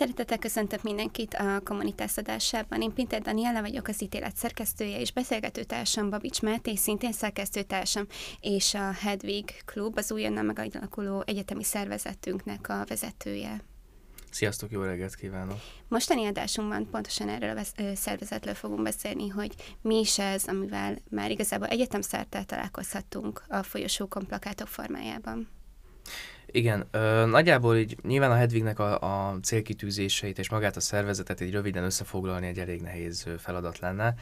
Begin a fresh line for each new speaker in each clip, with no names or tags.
Szeretettel köszöntök mindenkit a kommunitás adásában. Én Pinter Daniela vagyok, az ítélet szerkesztője, és beszélgetőtársam Babics Máté, szintén szerkesztőtársam, és a Hedvig Klub, az újonnan megalakuló egyetemi szervezetünknek a vezetője.
Sziasztok, jó reggelt kívánok!
Mostani adásunkban pontosan erről a szervezetről fogunk beszélni, hogy mi is ez, amivel már igazából egyetemszerte találkozhattunk a folyosókon plakátok formájában.
Igen, ö, nagyjából így nyilván a Hedvignek a, a célkitűzéseit és magát a szervezetet egy röviden összefoglalni egy elég nehéz feladat lenne,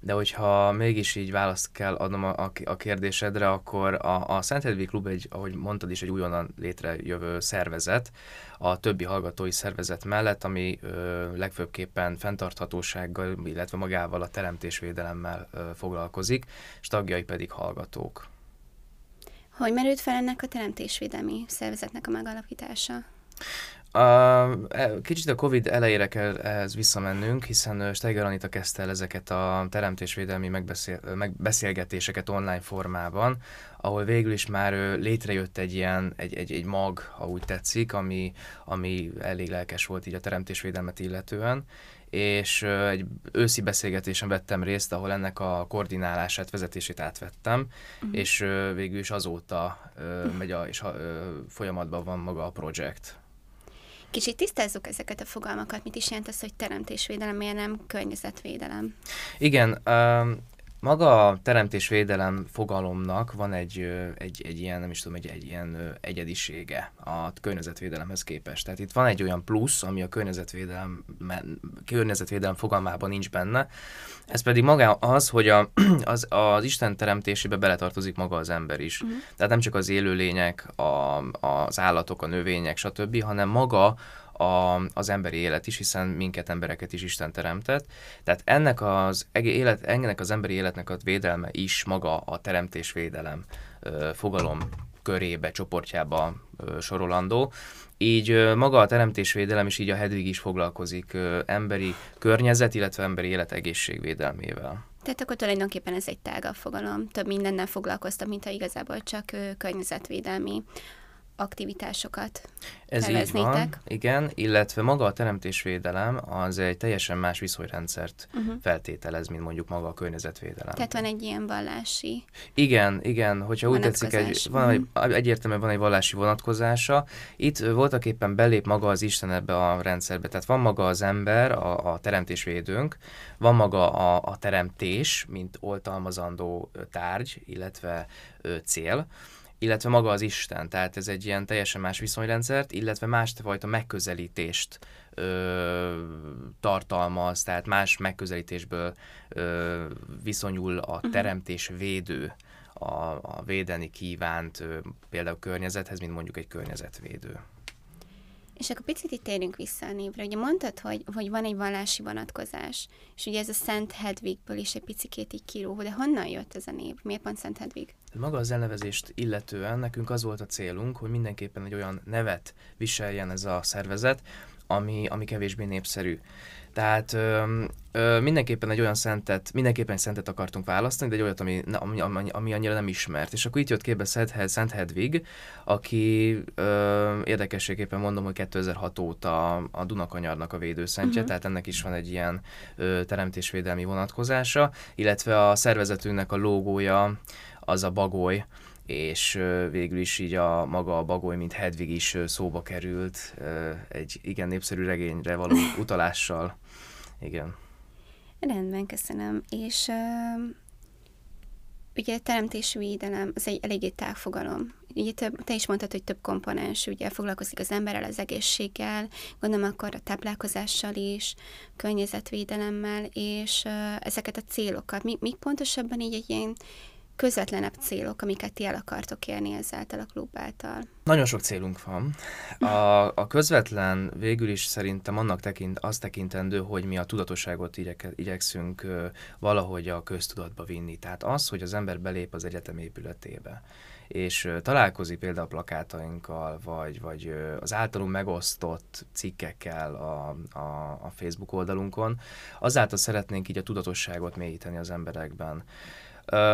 de hogyha mégis így választ kell adnom a, a, a kérdésedre, akkor a, a Szent Hedvig Klub egy, ahogy mondtad is, egy újonnan létrejövő szervezet, a többi hallgatói szervezet mellett, ami ö, legfőbbképpen fenntarthatósággal, illetve magával a teremtésvédelemmel ö, foglalkozik, és tagjai pedig hallgatók.
Hogy merült fel ennek a teremtésvédelmi szervezetnek a megalapítása?
A, kicsit a Covid elejére kell ehhez visszamennünk, hiszen Steiger Anita kezdte el ezeket a teremtésvédelmi megbeszél, megbeszélgetéseket online formában, ahol végül is már létrejött egy ilyen, egy, egy, egy mag, ha úgy tetszik, ami, ami elég lelkes volt így a teremtésvédelmet illetően, és egy őszi beszélgetésen vettem részt, ahol ennek a koordinálását, vezetését átvettem, uh-huh. és végül is azóta megy a, és folyamatban van maga a projekt.
Kicsit tisztázzuk ezeket a fogalmakat. Mit is jelent az, hogy teremtésvédelem, miért nem környezetvédelem?
Igen, maga a teremtésvédelem fogalomnak van egy, egy, egy ilyen, nem is tudom, egy, egy ilyen egyedisége a környezetvédelemhez képest. Tehát itt van egy olyan plusz, ami a környezetvédelem, környezetvédelem fogalmában nincs benne. Ez pedig maga az, hogy a, az, az Isten teremtésébe beletartozik maga az ember is. Uh-huh. Tehát nem csak az élőlények, a, az állatok, a növények, stb., hanem maga a, az emberi élet is, hiszen minket embereket is Isten teremtett. Tehát ennek az, élet, ennek az emberi életnek a védelme is maga a teremtésvédelem fogalom körébe, csoportjába sorolandó. Így maga a teremtésvédelem és így a Hedvig is foglalkozik emberi környezet, illetve emberi élet egészségvédelmével.
Tehát akkor tulajdonképpen ez egy tágabb fogalom. Több mindennel foglalkoztam, mint ha igazából csak környezetvédelmi aktivitásokat
Ez így van, igen, illetve maga a teremtésvédelem az egy teljesen más viszonyrendszert uh-huh. feltételez, mint mondjuk maga a környezetvédelem.
Tehát van egy ilyen vallási
Igen, igen, hogyha úgy tetszik, egy, van egy, uh-huh. egyértelműen van egy vallási vonatkozása. Itt voltak éppen belép maga az Isten ebbe a rendszerbe, tehát van maga az ember, a, a teremtésvédőnk, van maga a, a teremtés, mint oltalmazandó tárgy, illetve ö, cél, illetve maga az Isten. Tehát ez egy ilyen teljesen más viszonyrendszert, illetve másfajta megközelítést ö, tartalmaz, tehát más megközelítésből ö, viszonyul a mhm. teremtés védő a, a védeni kívánt ö, például környezethez, mint mondjuk egy környezetvédő.
És akkor picit itt térünk vissza a névre. Ugye mondtad, hogy, hogy van egy vallási vonatkozás, és ugye ez a Szent Hedvigből is egy picikét így kirúg, de honnan jött ez a név? Miért pont Szent Hedvig?
Maga az elnevezést illetően nekünk az volt a célunk, hogy mindenképpen egy olyan nevet viseljen ez a szervezet, ami, ami kevésbé népszerű. Tehát ö, ö, mindenképpen egy olyan szentet, mindenképpen egy szentet akartunk választani, de egy olyat, ami, ami, ami, ami annyira nem ismert. És akkor itt jött képbe Szent, Szent Hedvig, aki ö, érdekességképpen mondom, hogy 2006 óta a Dunakanyarnak a védőszentje, uh-huh. tehát ennek is van egy ilyen ö, teremtésvédelmi vonatkozása, illetve a szervezetünknek a logója az a bagoly, és végül is így a maga a bagoly, mint Hedvig is szóba került egy igen népszerű regényre való utalással. Igen.
Rendben, köszönöm. És ugye teremtésvédelem az egy eléggé távfogalom. Ugye több, te is mondtad, hogy több komponens, ugye foglalkozik az emberrel, az egészséggel, gondolom akkor a táplálkozással is, környezetvédelemmel, és ezeket a célokat. Mi, mi pontosabban így egy ilyen közvetlenebb célok, amiket ti el akartok érni ezáltal a klub által?
Nagyon sok célunk van. A, a közvetlen végül is szerintem annak tekint, azt tekintendő, hogy mi a tudatosságot igyek, igyekszünk ö, valahogy a köztudatba vinni. Tehát az, hogy az ember belép az egyetem épületébe, és ö, találkozik például a plakátainkkal, vagy, vagy ö, az általunk megosztott cikkekkel a, a, a Facebook oldalunkon, azáltal szeretnénk így a tudatosságot mélyíteni az emberekben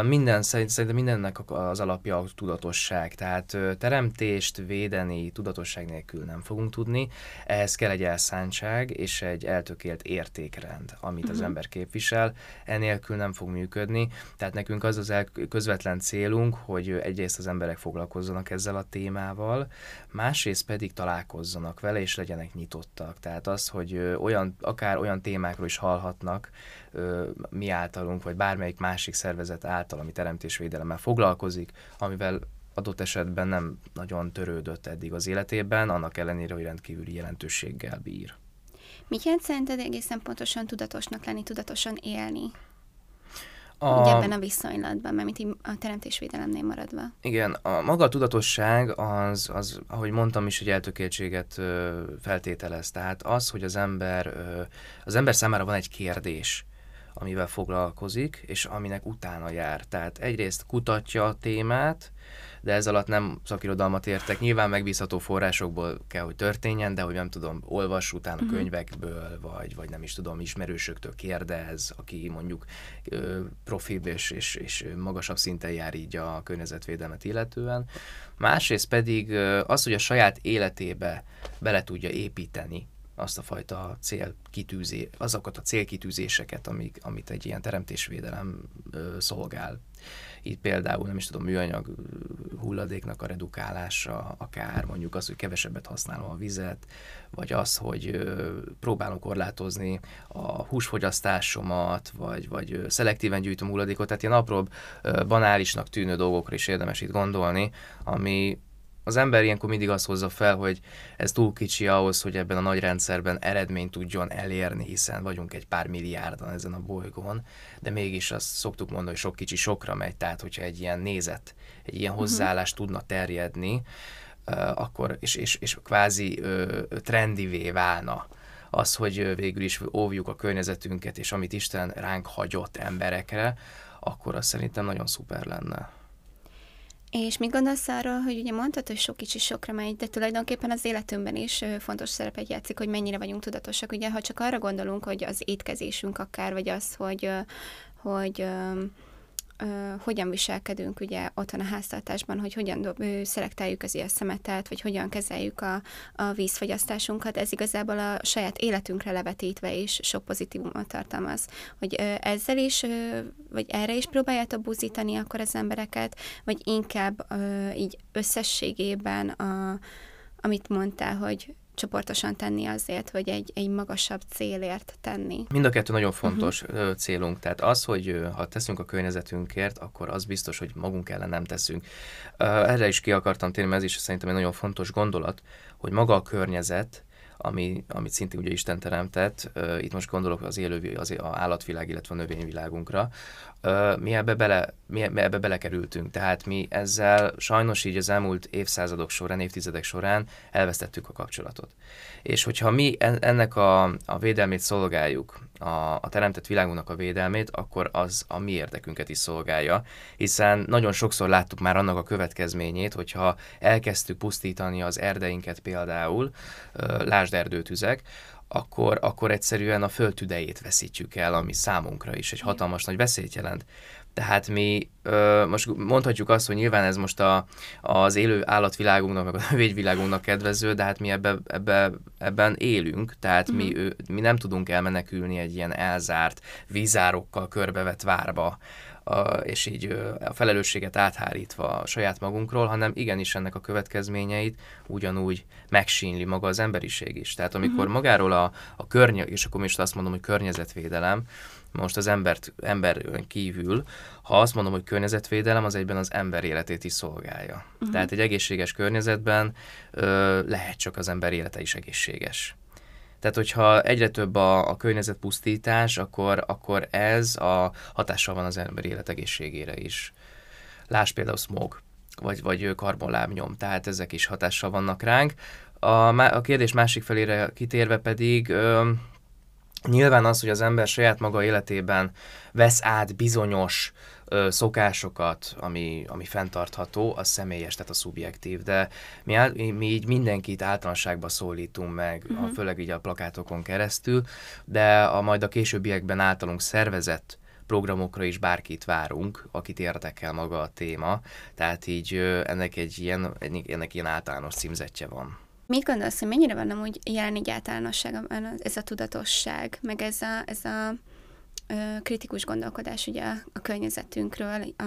Minden, szerintem mindennek az alapja a tudatosság, tehát teremtést védeni tudatosság nélkül nem fogunk tudni, ehhez kell egy elszántság és egy eltökélt értékrend, amit az mhm. ember képvisel, enélkül nem fog működni, tehát nekünk az az el, közvetlen célunk, hogy egyrészt az emberek foglalkozzanak ezzel a témával, másrészt pedig találkozzanak vele, és legyenek nyitottak. Tehát az, hogy olyan, akár olyan témákról is hallhatnak, mi általunk, vagy bármelyik másik szervezet által, ami teremtésvédelemmel foglalkozik, amivel adott esetben nem nagyon törődött eddig az életében, annak ellenére, hogy rendkívüli jelentőséggel bír.
Mit jelent szerinted egészen pontosan tudatosnak lenni, tudatosan élni? A... Ugye ebben a viszonylatban, mert mint a teremtésvédelemnél maradva.
Igen, a maga a tudatosság az, az ahogy mondtam is, egy eltökéltséget feltételez. Tehát az, hogy az ember, az ember számára van egy kérdés, amivel foglalkozik, és aminek utána jár. Tehát egyrészt kutatja a témát, de ez alatt nem szakirodalmat értek. Nyilván megbízható forrásokból kell, hogy történjen, de hogy nem tudom, olvas utána uh-huh. könyvekből, vagy, vagy nem is tudom, ismerősöktől kérdez, aki mondjuk ö, profibb és, és, és magasabb szinten jár így a környezetvédelmet illetően. Másrészt pedig az, hogy a saját életébe bele tudja építeni azt a fajta célkitűzé, azokat a célkitűzéseket, amik, amit egy ilyen teremtésvédelem ö, szolgál. Itt például, nem is tudom, műanyag hulladéknak a redukálása, akár mondjuk az, hogy kevesebbet használom a vizet, vagy az, hogy ö, próbálom korlátozni a húsfogyasztásomat, vagy, vagy szelektíven gyűjtöm hulladékot, tehát ilyen apróbb, ö, banálisnak tűnő dolgokra is érdemes itt gondolni, ami az ember ilyenkor mindig azt hozza fel, hogy ez túl kicsi ahhoz, hogy ebben a nagy rendszerben eredményt tudjon elérni, hiszen vagyunk egy pár milliárdan ezen a bolygón, de mégis azt szoktuk mondani, hogy sok kicsi sokra megy, tehát hogyha egy ilyen nézet, egy ilyen mhm. hozzáállás tudna terjedni, akkor, és, és, és kvázi trendivé válna az, hogy végül is óvjuk a környezetünket, és amit Isten ránk hagyott emberekre, akkor az szerintem nagyon szuper lenne.
És mit gondolsz arról, hogy ugye mondtad, hogy sok kicsi sokra megy, de tulajdonképpen az életünkben is fontos szerepet játszik, hogy mennyire vagyunk tudatosak. Ugye, ha csak arra gondolunk, hogy az étkezésünk akár, vagy az, hogy, hogy hogyan viselkedünk ugye otthon a háztartásban, hogy hogyan dob, szelektáljuk az ilyen szemetet, vagy hogyan kezeljük a, a vízfogyasztásunkat, ez igazából a saját életünkre levetítve is sok pozitívumot tartalmaz. Hogy ezzel is, vagy erre is próbáljátok buzítani akkor az embereket, vagy inkább így összességében a, amit mondtál, hogy csoportosan tenni azért, hogy egy, egy magasabb célért tenni.
Mind a kettő nagyon fontos uh-huh. célunk. Tehát az, hogy ha teszünk a környezetünkért, akkor az biztos, hogy magunk ellen nem teszünk. Erre is ki akartam térni, mert ez is szerintem egy nagyon fontos gondolat, hogy maga a környezet, ami, amit szintén ugye Isten teremtett, itt most gondolok az élő, az állatvilág, illetve a növényvilágunkra, mi, ebbe bele, mi ebbe belekerültünk, tehát mi ezzel sajnos így az elmúlt évszázadok során, évtizedek során elvesztettük a kapcsolatot. És hogyha mi ennek a, a védelmét szolgáljuk, a, a teremtett világunknak a védelmét, akkor az a mi érdekünket is szolgálja, hiszen nagyon sokszor láttuk már annak a következményét, hogyha elkezdtük pusztítani az erdeinket például, lásd erdőtüzek, akkor, akkor egyszerűen a földtüdejét veszítjük el, ami számunkra is egy hatalmas nagy veszélyt jelent. Tehát mi ö, most mondhatjuk azt, hogy nyilván ez most a, az élő állatvilágunknak, meg a növényvilágunknak kedvező, de hát mi ebbe, ebbe, ebben élünk, tehát mm-hmm. mi, mhm. ő, mi nem tudunk elmenekülni egy ilyen elzárt, vízárokkal körbevett várba, a, és így a felelősséget áthárítva a saját magunkról, hanem igenis ennek a következményeit ugyanúgy megsínli maga az emberiség is. Tehát amikor mm-hmm. magáról a, a környe, és akkor most azt mondom, hogy környezetvédelem, most az embert, ember kívül, ha azt mondom, hogy környezetvédelem, az egyben az ember életét is szolgálja. Uh-huh. Tehát egy egészséges környezetben ö, lehet csak az ember élete is egészséges. Tehát, hogyha egyre több a, a környezetpusztítás, akkor, akkor ez a hatással van az ember élet egészségére is. Láss például smog, vagy, vagy karbonlábnyom, tehát ezek is hatással vannak ránk. A, a kérdés másik felére kitérve pedig, ö, Nyilván az, hogy az ember saját maga életében vesz át bizonyos ö, szokásokat, ami, ami fenntartható, az személyes, tehát a szubjektív, de mi, áll, mi így mindenkit általánosságban szólítunk meg, uh-huh. a, mhm. főleg így a plakátokon keresztül, de a majd a későbbiekben általunk szervezett programokra is bárkit várunk, akit érdekel maga a téma, tehát így ennek egy ilyen, ennek ilyen általános címzetje van.
Mit gondolsz, hogy mennyire van amúgy jelen egy általánosságban ez a tudatosság, meg ez a, ez a kritikus gondolkodás ugye a környezetünkről, a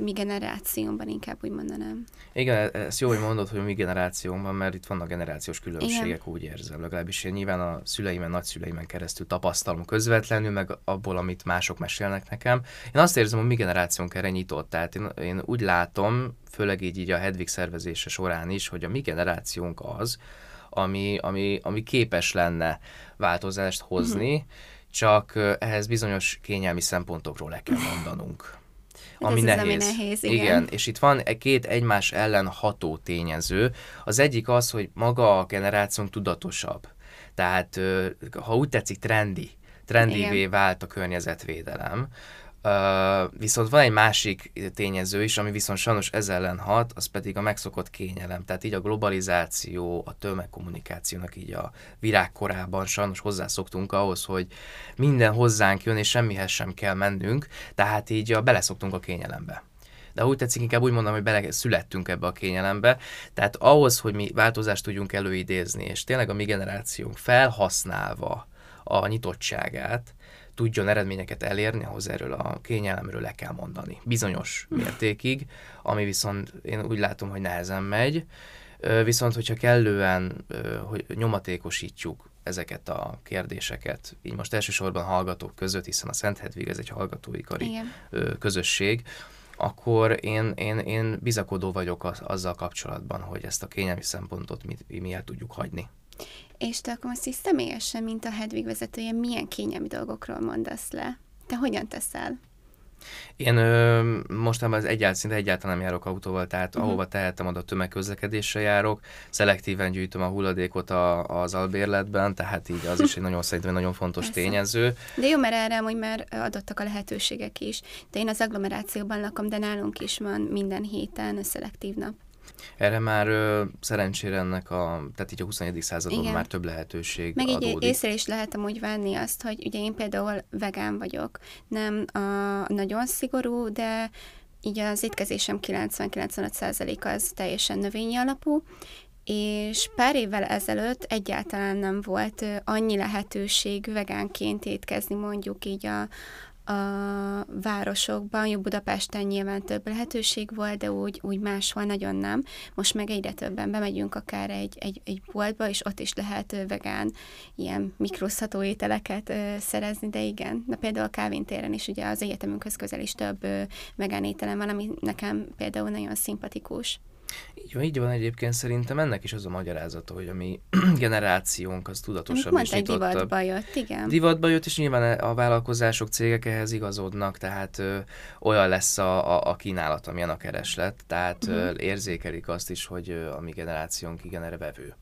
mi generációban inkább úgy mondanám.
Igen, e, ezt jó, hogy mondod, hogy a mi generációnkban, mert itt vannak generációs különbségek, Igen. úgy érzem. Legalábbis én nyilván a szüleimen, nagyszüleimen keresztül tapasztalom közvetlenül, meg abból, amit mások mesélnek nekem. Én azt érzem, hogy mi generációnk erre nyitott. Tehát én, én úgy látom, főleg így, így a Hedvig szervezése során is, hogy a mi generációnk az, ami, ami, ami képes lenne változást hozni, uh-huh csak ehhez bizonyos kényelmi szempontokról le kell mondanunk.
Hát ami, nehéz. ami nehéz. Igen. igen,
és itt van két egymás ellen ható tényező. Az egyik az, hogy maga a generációnk tudatosabb. Tehát, ha úgy tetszik, trendi. Trendivé vált a környezetvédelem. Viszont van egy másik tényező is, ami viszont sajnos ez ellen hat, az pedig a megszokott kényelem. Tehát így a globalizáció, a tömegkommunikációnak így a virágkorában sajnos hozzászoktunk ahhoz, hogy minden hozzánk jön, és semmihez sem kell mennünk, tehát így a, beleszoktunk a kényelembe de úgy tetszik, inkább úgy mondom, hogy bele születtünk ebbe a kényelembe. Tehát ahhoz, hogy mi változást tudjunk előidézni, és tényleg a mi generációnk felhasználva a nyitottságát, tudjon eredményeket elérni, ahhoz erről a kényelemről le kell mondani. Bizonyos mértékig, ami viszont én úgy látom, hogy nehezen megy, viszont hogyha kellően hogy nyomatékosítjuk ezeket a kérdéseket, így most elsősorban hallgatók között, hiszen a Szent Hedvig ez egy hallgatói kari Igen. közösség, akkor én, én, én bizakodó vagyok az, azzal kapcsolatban, hogy ezt a kényelmi szempontot mi, mi el tudjuk hagyni.
És te akkor most is személyesen, mint a Hedvig vezetője, milyen kényelmi dolgokról mondasz le? Te hogyan teszel?
Én ö, mostanában az egyáltalán, szinte egyáltalán nem járok autóval, tehát uh-huh. ahova tehetem, oda tömegközlekedésre járok. Szelektíven gyűjtöm a hulladékot a, az albérletben, tehát így az is egy nagyon szerintem nagyon fontos Persze. tényező.
De jó, mert erre hogy már adottak a lehetőségek is. De én az agglomerációban lakom, de nálunk is van minden héten szelektív nap.
Erre már ö, szerencsére ennek a, tehát így a 21. században Igen. már több lehetőség
Meg
adódik.
így észre is lehetem úgy venni azt, hogy ugye én például vegán vagyok, nem a nagyon szigorú, de így az étkezésem 90-95% az teljesen növényi alapú, és pár évvel ezelőtt egyáltalán nem volt annyi lehetőség vegánként étkezni mondjuk így a, a városokban, jó Budapesten nyilván több lehetőség volt, de úgy, úgy máshol nagyon nem. Most meg egyre többen bemegyünk akár egy, egy, egy boltba, és ott is lehet vegán ilyen mikrozható ételeket ö, szerezni, de igen. De például a Kávin téren is ugye az egyetemünkhöz közel is több ö, vegán ételem van, ami nekem például nagyon szimpatikus.
Így van, így van egyébként szerintem ennek is az a magyarázata, hogy a mi generációnk az tudatosabb
és nyitottabb. divatba jött, igen.
Divatba jött, és nyilván a vállalkozások, cégek ehhez igazodnak, tehát ö, olyan lesz a, a, a kínálat, amilyen a kereslet, tehát uh-huh. ö, érzékelik azt is, hogy ö, a mi generációnk igen erre vevő.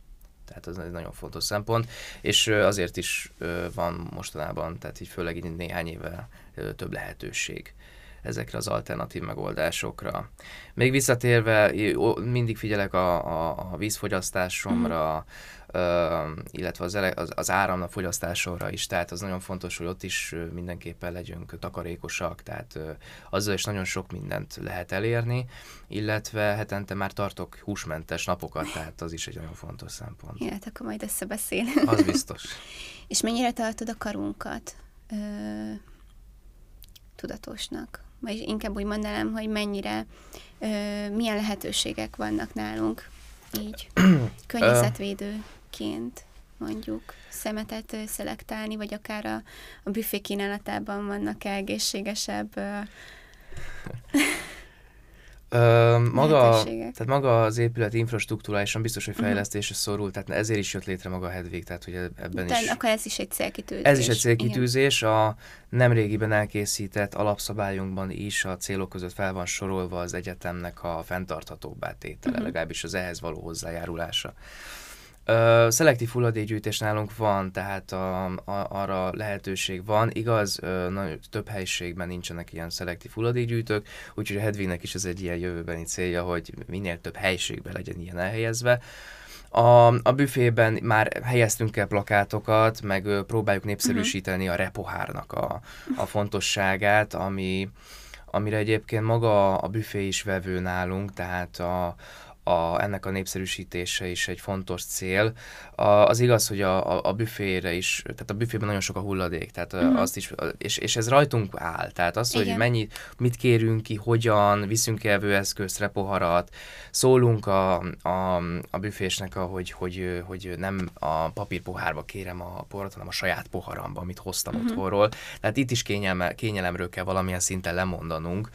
Tehát ez egy nagyon fontos szempont, és azért is van mostanában, tehát így főleg így néhány éve több lehetőség ezekre az alternatív megoldásokra. Még visszatérve, mindig figyelek a, a, a vízfogyasztásomra, mm. illetve az, az, az áramnak fogyasztásomra is, tehát az nagyon fontos, hogy ott is mindenképpen legyünk takarékosak, tehát azzal is nagyon sok mindent lehet elérni, illetve hetente már tartok húsmentes napokat, tehát az is egy nagyon fontos szempont.
Ja, hát akkor majd összebeszélünk.
Az biztos.
És mennyire tartod a karunkat ö, tudatosnak? Vagy inkább úgy mondanám, hogy mennyire, ö, milyen lehetőségek vannak nálunk így környezetvédőként mondjuk szemetet szelektálni, vagy akár a, a büfé kínálatában vannak egészségesebb
Ö, maga, tehát maga az épület infrastruktúrálisan biztos, hogy mhm. fejlesztésre uh-huh. szorul, tehát ezért is jött létre maga a Hedvig, tehát hogy ebben
De is... akkor ez is egy célkitűzés.
Ez is egy célkitűzés, Igen. a nemrégiben elkészített alapszabályunkban is a célok között fel van sorolva az egyetemnek a fenntarthatóbbá tétele, uh-huh. legalábbis az ehhez való hozzájárulása. Uh, szelektív hulladékgyűjtés nálunk van, tehát a, a, arra lehetőség van. Igaz, uh, nagy, több helyiségben nincsenek ilyen szelektív hulladékgyűjtők, úgyhogy a Hedvignek is ez egy ilyen jövőbeni célja, hogy minél több helyiségben legyen ilyen elhelyezve. A, a büfében már helyeztünk el plakátokat, meg ö, próbáljuk népszerűsíteni a repohárnak a, a fontosságát, ami, amire egyébként maga a büfé is vevő nálunk, tehát a, a, ennek a népszerűsítése is egy fontos cél. A, az igaz, hogy a, a, a büfére is, tehát a büfében nagyon sok a hulladék, tehát uh-huh. azt is, és, és ez rajtunk áll, tehát az, hogy mennyi, mit kérünk ki, hogyan, viszünk evőeszközt, repoharat, szólunk a, a, a büfésnek, hogy, hogy, hogy nem a papírpohárba kérem a poharat, hanem a saját poharamba, amit hoztam uh-huh. otthonról. Tehát itt is kényelme, kényelemről kell valamilyen szinten lemondanunk.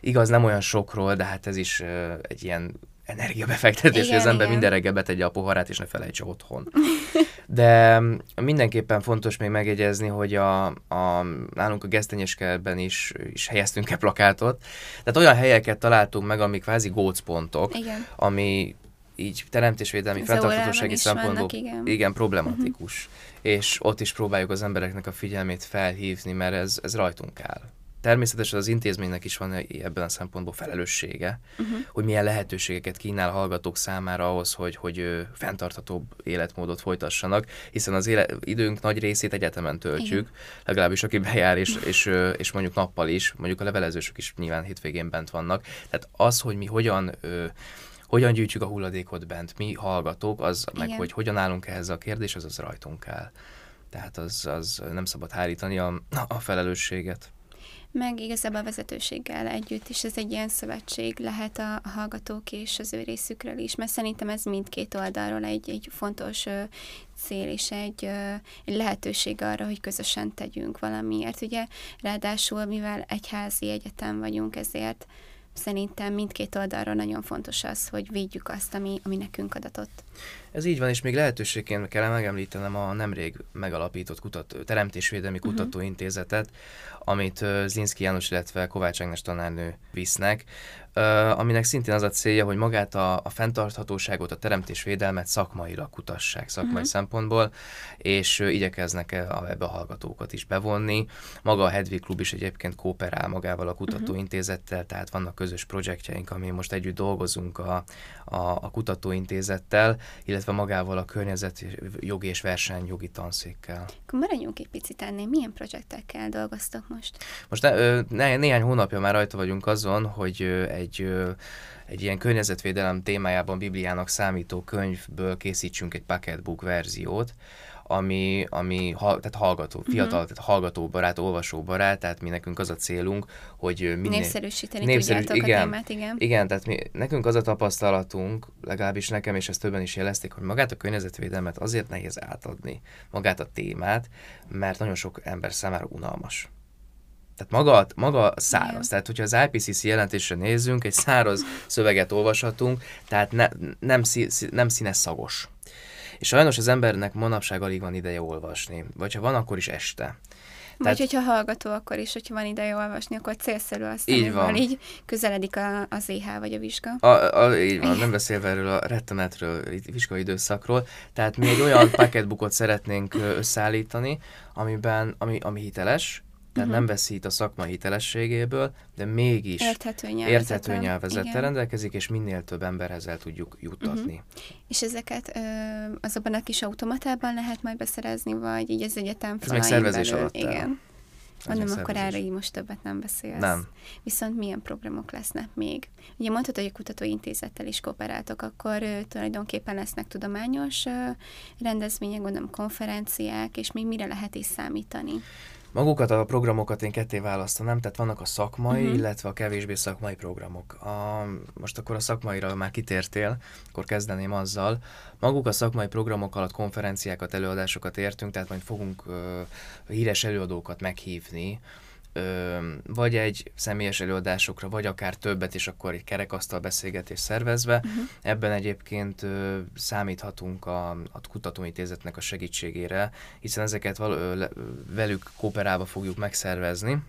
Igaz, nem olyan sokról, de hát ez is egy ilyen energiabefektetés, hogy az ember igen. minden reggel betegye a poharát, és ne felejtse otthon. De mindenképpen fontos még megjegyezni, hogy a, a, nálunk a gesztenyeskertben is, is helyeztünk-e plakátot. Tehát olyan helyeket találtunk meg, amik kvázi gócpontok, igen. ami így teremtésvédelmi, fenntarthatósági szempontból igen. igen, problematikus. Uh-huh. És ott is próbáljuk az embereknek a figyelmét felhívni, mert ez, ez rajtunk áll. Természetesen az intézménynek is van ebben a szempontból felelőssége, uh-huh. hogy milyen lehetőségeket kínál a hallgatók számára ahhoz, hogy, hogy fenntarthatóbb életmódot folytassanak, hiszen az éle, időnk nagy részét egyetemen töltjük, Igen. legalábbis aki bejár, és, és, és mondjuk nappal is, mondjuk a levelezősök is nyilván hétvégén bent vannak. Tehát az, hogy mi hogyan hogyan gyűjtjük a hulladékot bent, mi hallgatók, az Igen. meg, hogy hogyan állunk ehhez a kérdés, az az rajtunk áll. Tehát az, az nem szabad hárítani a, a felelősséget
meg igazából a vezetőséggel együtt is ez egy ilyen szövetség lehet a, a hallgatók és az ő részükről is, mert szerintem ez mindkét oldalról egy, egy fontos ö, cél és egy, egy lehetőség arra, hogy közösen tegyünk valamiért. Ugye ráadásul, mivel egyházi egyetem vagyunk, ezért szerintem mindkét oldalról nagyon fontos az, hogy védjük azt, ami, ami nekünk adatott.
Ez így van, és még lehetőségként kell megemlítenem a nemrég megalapított kutató, Teremtésvédelmi uh-huh. Kutatóintézetet, amit Zinszki János, illetve Kovács Ágnes tanárnő visznek, aminek szintén az a célja, hogy magát a, a fenntarthatóságot, a teremtésvédelmet szakmailag kutassák, szakmai uh-huh. szempontból, és igyekeznek ebbe a hallgatókat is bevonni. Maga a Hedvig Klub is egyébként kooperál magával a kutatóintézettel, tehát vannak közös projektjeink, ami most együtt dolgozunk a, a, a kutatóintézettel, illetve magával a környezetjogi és versenyjogi tanszékkel.
Akkor maradjunk egy picit ennél, milyen projektekkel dolgoztok most?
Most ne, ne, néhány hónapja már rajta vagyunk azon, hogy egy egy ilyen környezetvédelem témájában Bibliának számító könyvből készítsünk egy pocketbook verziót, ami, ami tehát hallgató, uh-huh. fiatal, tehát hallgatóbarát, olvasóbarát, tehát mi nekünk az a célunk, hogy minél...
Népszerűsíteni népszerűs, tudjátok igen, a témát, igen.
Igen, tehát mi, nekünk az a tapasztalatunk, legalábbis nekem, és ezt többen is jelezték, hogy magát a környezetvédelmet azért nehéz átadni, magát a témát, mert nagyon sok ember számára unalmas. Tehát maga, maga száraz. Igen. Tehát, hogyha az IPCC jelentésre nézzünk, egy száraz szöveget olvashatunk, tehát ne, nem, szí, nem színes szagos. És sajnos az embernek manapság alig van ideje olvasni, vagy ha van, akkor is este.
Vagy Tehát, hogyha hallgató, akkor is, hogyha van ideje olvasni, akkor célszerű azt, így van. így közeledik a, az EH vagy a vizsga.
A, a, így van, nem beszélve erről a rettenetről, vizsgai időszakról. Tehát mi egy olyan packetbookot szeretnénk összeállítani, amiben, ami, ami hiteles, tehát uh-huh. nem veszít a szakma hitelességéből, de mégis
érthető
nyelvezettel, érthető nyelvezettel rendelkezik, és minél több emberhez el tudjuk juttatni. Uh-huh.
És ezeket ö, azokban a kis automatában lehet majd beszerezni, vagy így az egyetem
Ez még szervezés belül. alatt
Igen. Mondom, akkor erre így most többet nem beszélsz.
Nem.
Viszont milyen programok lesznek még? Ugye mondtad, hogy a kutatóintézettel is kooperáltok, akkor ö, tulajdonképpen lesznek tudományos ö, rendezvények, gondolom konferenciák, és még mire lehet is számítani?
Magukat a programokat én ketté választanám, tehát vannak a szakmai, uh-huh. illetve a kevésbé szakmai programok. A, most akkor a szakmaira már kitértél, akkor kezdeném azzal. Maguk a szakmai programok alatt konferenciákat, előadásokat értünk, tehát majd fogunk uh, híres előadókat meghívni, ö, vagy egy személyes előadásokra, vagy akár többet, és akkor egy kerekasztal beszélgetés szervezve. Uh-huh. Ebben egyébként ö, számíthatunk a, a kutatóintézetnek a segítségére, hiszen ezeket val- ö, velük kooperálva fogjuk megszervezni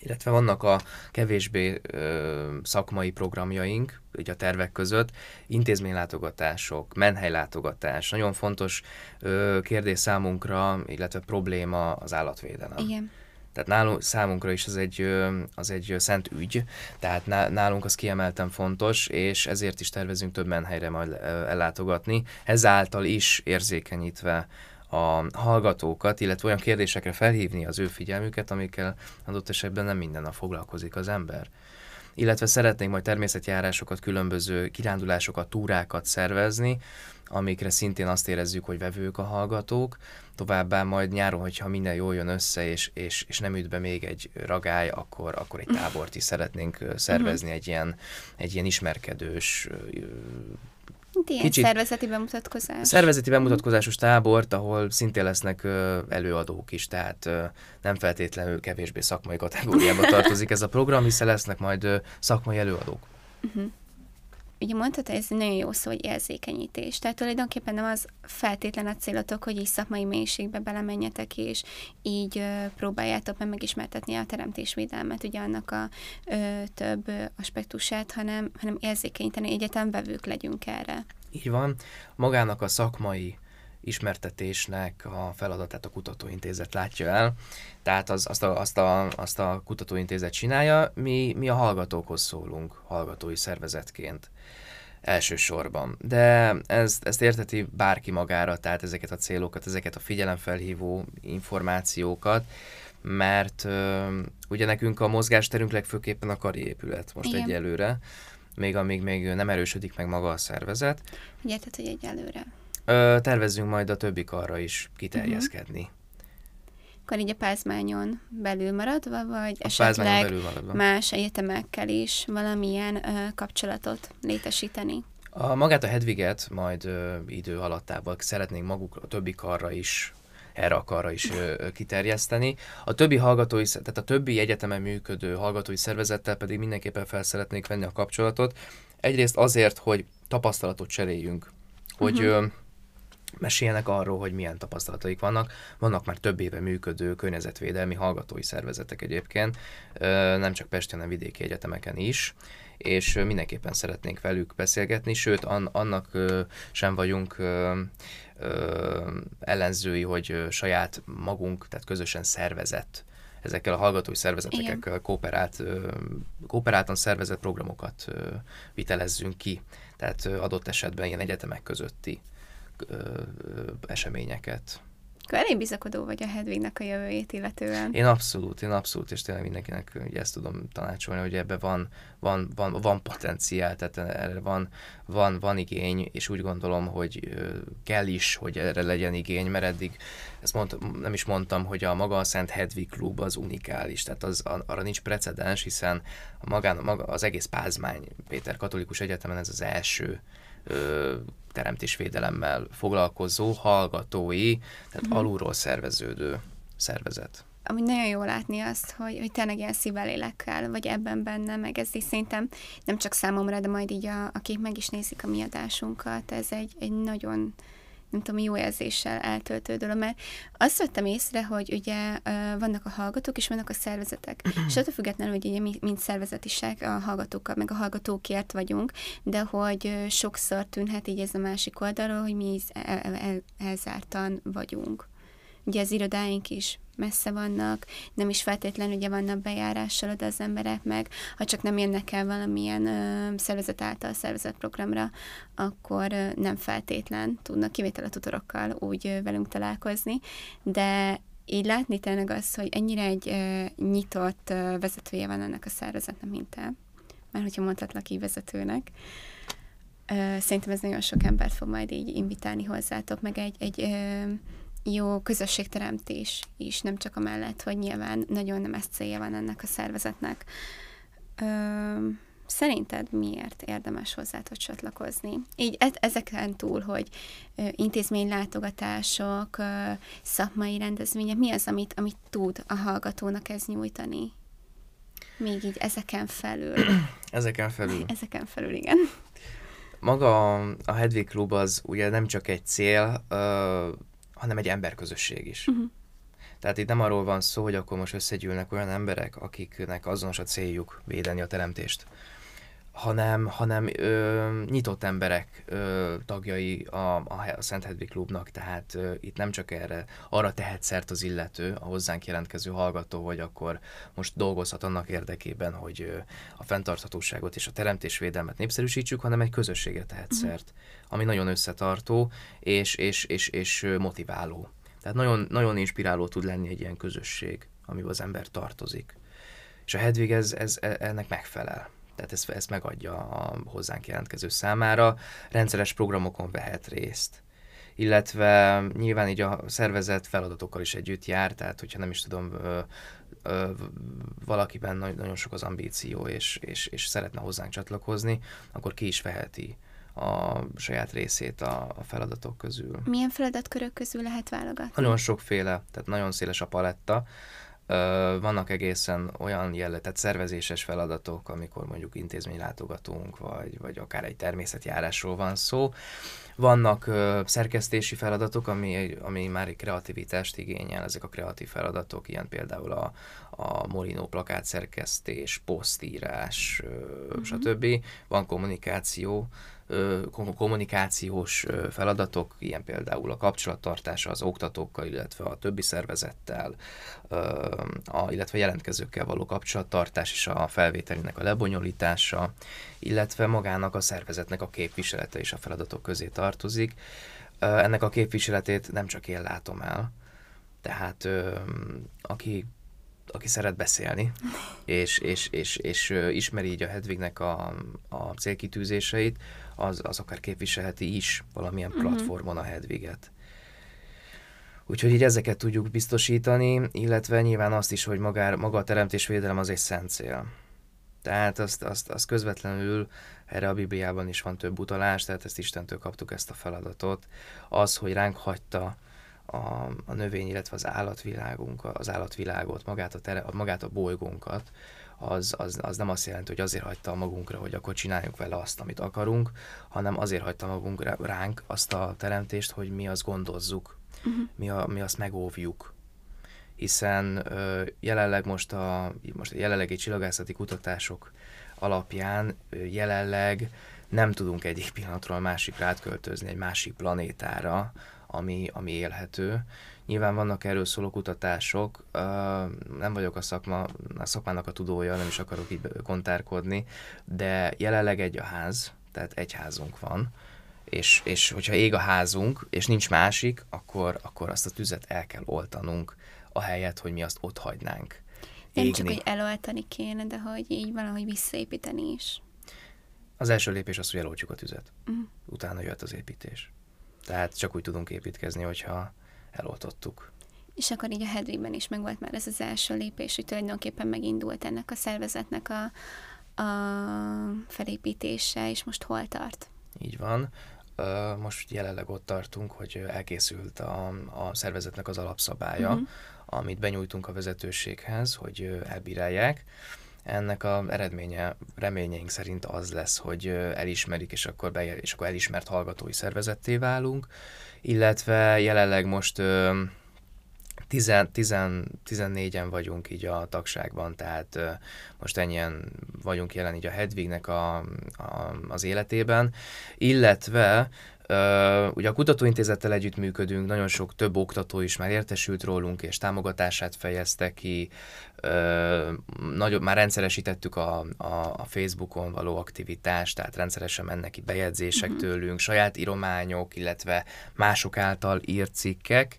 illetve vannak a kevésbé ö, szakmai programjaink, ugye a tervek között, intézménylátogatások, menhelylátogatás, nagyon fontos ö, kérdés számunkra, illetve probléma az állatvédelem.
Igen
Tehát nálunk, számunkra is az egy, az egy szent ügy, tehát nálunk az kiemelten fontos, és ezért is tervezünk több menhelyre majd ellátogatni, ezáltal is érzékenyítve a hallgatókat, illetve olyan kérdésekre felhívni az ő figyelmüket, amikkel adott esetben nem minden nap foglalkozik az ember illetve szeretnénk majd természetjárásokat, különböző kirándulásokat, túrákat szervezni, amikre szintén azt érezzük, hogy vevők a hallgatók. Továbbá majd nyáron, hogyha minden jól jön össze, és, és, és nem üt be még egy ragály, akkor, akkor egy tábort is szeretnénk szervezni, egy ilyen, egy ilyen ismerkedős
Ilyen kicsit szervezeti bemutatkozás.
Szervezeti bemutatkozásos tábort, ahol szintén lesznek előadók is, tehát nem feltétlenül kevésbé szakmai kategóriába tartozik ez a program, hiszen lesznek majd szakmai előadók. Uh-huh
ugye mondtad, ez nagyon jó szó, hogy érzékenyítés. Tehát tulajdonképpen nem az feltétlen a célotok, hogy így szakmai mélységbe belemenjetek, és így ö, próbáljátok meg megismertetni a teremtésvédelmet, ugye annak a ö, több aspektusát, hanem, hanem érzékenyíteni, egyetem vevők legyünk erre.
Így van. Magának a szakmai ismertetésnek a feladatát a kutatóintézet látja el, tehát az, azt, a, azt, a, azt a kutatóintézet csinálja, mi, mi a hallgatókhoz szólunk hallgatói szervezetként elsősorban. De ez, ezt érteti bárki magára, tehát ezeket a célokat, ezeket a figyelemfelhívó információkat, mert ö, ugye nekünk a mozgásterünk legfőképpen a kari épület most Igen. egyelőre, még amíg még nem erősödik meg maga a szervezet.
Ugye, tehát, hogy egyelőre.
Ö, tervezzünk majd a többi karra is kiterjeszkedni. Uh-huh.
Akkor így a pázmányon belül maradva, vagy a esetleg belül maradva. más egyetemekkel is valamilyen ö, kapcsolatot létesíteni?
A, magát a Hedviget majd ö, idő alattában szeretnénk maguk a többi karra is erre a karra is ö, kiterjeszteni. A többi hallgatói, tehát a többi egyetemen működő hallgatói szervezettel pedig mindenképpen fel szeretnék venni a kapcsolatot. Egyrészt azért, hogy tapasztalatot cseréljünk, hogy uh-huh meséljenek arról, hogy milyen tapasztalataik vannak. Vannak már több éve működő környezetvédelmi hallgatói szervezetek egyébként, nem csak Pesten, hanem vidéki egyetemeken is, és mindenképpen szeretnénk velük beszélgetni, sőt, annak sem vagyunk ellenzői, hogy saját magunk, tehát közösen szervezett ezekkel a hallgatói szervezetekkel kooperált, kooperáltan szervezett programokat vitelezzünk ki, tehát adott esetben ilyen egyetemek közötti eseményeket.
Akkor elég bizakodó vagy a Hedvignek a jövőjét illetően.
Én abszolút, én abszolút, és tényleg mindenkinek ugye ezt tudom tanácsolni, hogy ebbe van, van, van, van potenciál, tehát erre van, van, van igény, és úgy gondolom, hogy kell is, hogy erre legyen igény, mert eddig ezt mond, nem is mondtam, hogy a maga a Szent Hedvig klub az unikális, tehát az, arra nincs precedens, hiszen a magán, maga, az egész Pázmány Péter Katolikus Egyetemen ez az első ö, teremtésvédelemmel foglalkozó hallgatói, tehát uh-huh. alulról szerveződő szervezet.
Ami nagyon jó látni azt, hogy, hogy tényleg ilyen szívvelélekkel, vagy ebben benne, meg ez is szerintem nem csak számomra, de majd így a, akik meg is nézik a mi adásunkat, ez egy, egy nagyon nem tudom, jó érzéssel eltöltő dolog, mert azt vettem észre, hogy ugye vannak a hallgatók, és vannak a szervezetek. és attól függetlenül, hogy ugye mi, mint szervezetisek a hallgatókkal, meg a hallgatókért vagyunk, de hogy sokszor tűnhet így ez a másik oldalról, hogy mi el, el, el, elzártan vagyunk. Ugye az irodáink is messze vannak, nem is feltétlenül ugye vannak bejárással oda az emberek meg, ha csak nem jönnek el valamilyen ö, szervezet által szervezett programra, akkor ö, nem feltétlen tudnak kivétel tutorokkal úgy ö, velünk találkozni, de így látni tényleg az, hogy ennyire egy ö, nyitott ö, vezetője van ennek a szervezetnek, mint te, mert hogyha mondhatlak így vezetőnek, ö, szerintem ez nagyon sok embert fog majd így invitálni hozzátok, meg egy, egy ö, jó közösségteremtés is, nem csak amellett, hogy nyilván nagyon nem ez célja van ennek a szervezetnek. Ö, szerinted miért érdemes hozzátok csatlakozni? Így e- ezeken túl, hogy ö, intézménylátogatások, ö, szakmai rendezvények, mi az, amit, amit tud a hallgatónak ez nyújtani? Még így ezeken felül.
Ezeken felül.
Ezeken felül, igen.
Maga a Hedvig Klub az ugye nem csak egy cél, ö, hanem egy emberközösség is. Uh-huh. Tehát itt nem arról van szó, hogy akkor most összegyűlnek olyan emberek, akiknek azonos a céljuk védeni a teremtést, hanem, hanem ö, nyitott emberek ö, tagjai a, a, Szent Hedvig Klubnak, tehát ö, itt nem csak erre, arra tehet szert az illető, a hozzánk jelentkező hallgató, hogy akkor most dolgozhat annak érdekében, hogy ö, a fenntarthatóságot és a teremtésvédelmet népszerűsítsük, hanem egy közösséget tehet uh-huh. szert, ami nagyon összetartó és, és, és, és motiváló. Tehát nagyon, nagyon inspiráló tud lenni egy ilyen közösség, amiben az ember tartozik. És a Hedvig ez, ez, e, ennek megfelel tehát ezt, ezt megadja a hozzánk jelentkező számára, rendszeres programokon vehet részt illetve nyilván így a szervezet feladatokkal is együtt jár, tehát hogyha nem is tudom, ö, ö, valakiben nagyon sok az ambíció, és, és, és szeretne hozzánk csatlakozni, akkor ki is veheti a saját részét a, a feladatok közül.
Milyen feladatkörök közül lehet válogatni?
Nagyon sokféle, tehát nagyon széles a paletta vannak egészen olyan jelletet szervezéses feladatok, amikor mondjuk intézmény látogatunk, vagy, vagy akár egy természetjárásról van szó. Vannak ö, szerkesztési feladatok, ami, ami már egy kreativitást igényel, ezek a kreatív feladatok, ilyen például a, a Molino plakát szerkesztés, posztírás, ö, uh-huh. stb. Van kommunikáció, kommunikációs feladatok, ilyen például a kapcsolattartása az oktatókkal, illetve a többi szervezettel, a, illetve jelentkezőkkel való kapcsolattartás és a felvételének a lebonyolítása, illetve magának a szervezetnek a képviselete is a feladatok közé tartozik. Ennek a képviseletét nem csak én látom el, tehát aki aki szeret beszélni, és, és, és, és ismeri így a Hedvignek a, a célkitűzéseit, az, az akár képviselheti is valamilyen uh-huh. platformon a Hedviget. Úgyhogy így ezeket tudjuk biztosítani, illetve nyilván azt is, hogy magár, maga a teremtésvédelem az egy szent cél. Tehát azt, azt, azt közvetlenül erre a Bibliában is van több utalás, tehát ezt Istentől kaptuk ezt a feladatot. Az, hogy ránk hagyta a, a növény, illetve az állatvilágunk, az állatvilágot, magát a, tere, magát a bolygónkat, az, az, az nem azt jelenti, hogy azért hagyta magunkra, hogy akkor csináljuk vele azt, amit akarunk, hanem azért hagyta magunkra ránk azt a teremtést, hogy mi azt gondozzuk, uh-huh. mi, a, mi azt megóvjuk. Hiszen ö, jelenleg most a, most a jelenlegi csillagászati kutatások alapján ö, jelenleg nem tudunk egyik pillanatról a másikra átköltözni egy másik planétára, ami, ami élhető. Nyilván vannak erről szóló kutatások, nem vagyok a, szakma, a szakmának a tudója, nem is akarok így kontárkodni, de jelenleg egy a ház, tehát egy házunk van, és, és hogyha ég a házunk, és nincs másik, akkor, akkor azt a tüzet el kell oltanunk, ahelyett, hogy mi azt ott hagynánk.
Nem égni. csak, hogy eloltani kéne, de hogy így valahogy visszaépíteni is.
Az első lépés az, hogy eloltjuk a tüzet. Uh-huh. Utána jött az építés. Tehát csak úgy tudunk építkezni, hogyha eloltottuk.
És akkor így a Hedvigben is megvolt már ez az első lépés, hogy tulajdonképpen megindult ennek a szervezetnek a, a felépítése, és most hol tart?
Így van. Most jelenleg ott tartunk, hogy elkészült a, a szervezetnek az alapszabálya, uh-huh. amit benyújtunk a vezetőséghez, hogy elbírálják. Ennek a eredménye reményeink szerint az lesz, hogy elismerik, és akkor, be, és akkor elismert hallgatói szervezetté válunk, illetve jelenleg most 14-en vagyunk így a tagságban, tehát most ennyien vagyunk jelen így a Hedvignek a, a, az életében, illetve Uh, ugye a kutatóintézettel együtt működünk, nagyon sok több oktató is már értesült rólunk, és támogatását fejezte ki. Uh, nagyobb, már rendszeresítettük a, a, a Facebookon való aktivitást, tehát rendszeresen mennek ki bejegyzések uh-huh. tőlünk, saját írományok, illetve mások által írt cikkek,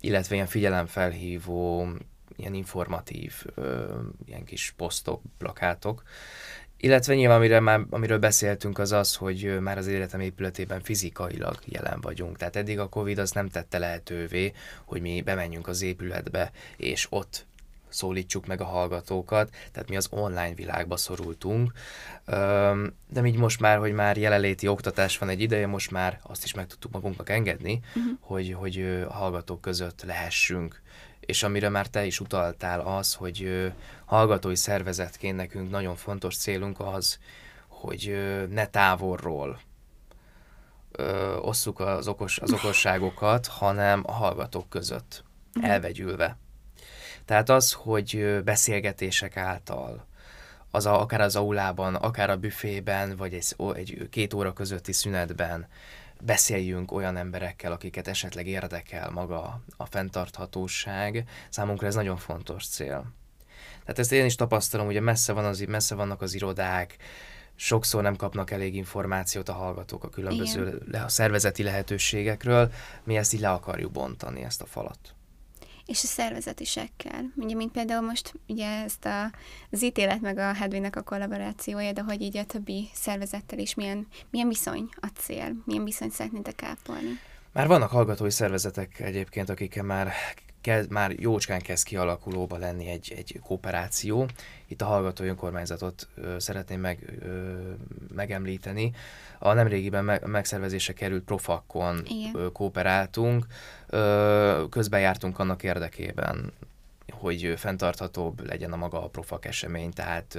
illetve ilyen figyelemfelhívó, ilyen informatív, uh, ilyen kis posztok, plakátok. Illetve nyilván, amire már, amiről beszéltünk, az az, hogy már az életem épületében fizikailag jelen vagyunk. Tehát eddig a Covid az nem tette lehetővé, hogy mi bemenjünk az épületbe, és ott szólítsuk meg a hallgatókat, tehát mi az online világba szorultunk, de így most már, hogy már jelenléti oktatás van egy ideje, most már azt is meg tudtuk magunknak engedni, uh-huh. hogy, hogy a hallgatók között lehessünk és amire már te is utaltál az, hogy hallgatói szervezetként nekünk nagyon fontos célunk az, hogy ne távolról osszuk az, okos, az okosságokat, hanem a hallgatók között mhm. elvegyülve. Tehát az, hogy beszélgetések által, az a, akár az aulában, akár a büfében, vagy egy, egy két óra közötti szünetben beszéljünk olyan emberekkel, akiket esetleg érdekel maga a fenntarthatóság. Számunkra ez nagyon fontos cél. Tehát ezt én is tapasztalom, ugye messze, van az, messze vannak az irodák, sokszor nem kapnak elég információt a hallgatók a különböző le, a szervezeti lehetőségekről, mi ezt így le akarjuk bontani, ezt a falat.
És a szervezetisekkel. Ugye, mint például most ugye ezt a, az ítélet meg a Hedvének a kollaborációja, de hogy így a többi szervezettel is milyen, milyen viszony a cél, milyen viszony szeretnétek ápolni?
Már vannak hallgatói szervezetek egyébként, akikkel már kezd, már jócskán kezd kialakulóba lenni egy, egy kooperáció. Itt a hallgató önkormányzatot ö, szeretném meg, ö, megemlíteni. A nemrégiben me, megszervezése került Profakon ö, kooperáltunk, ö, közben jártunk annak érdekében hogy fenntarthatóbb legyen a maga a profak esemény, tehát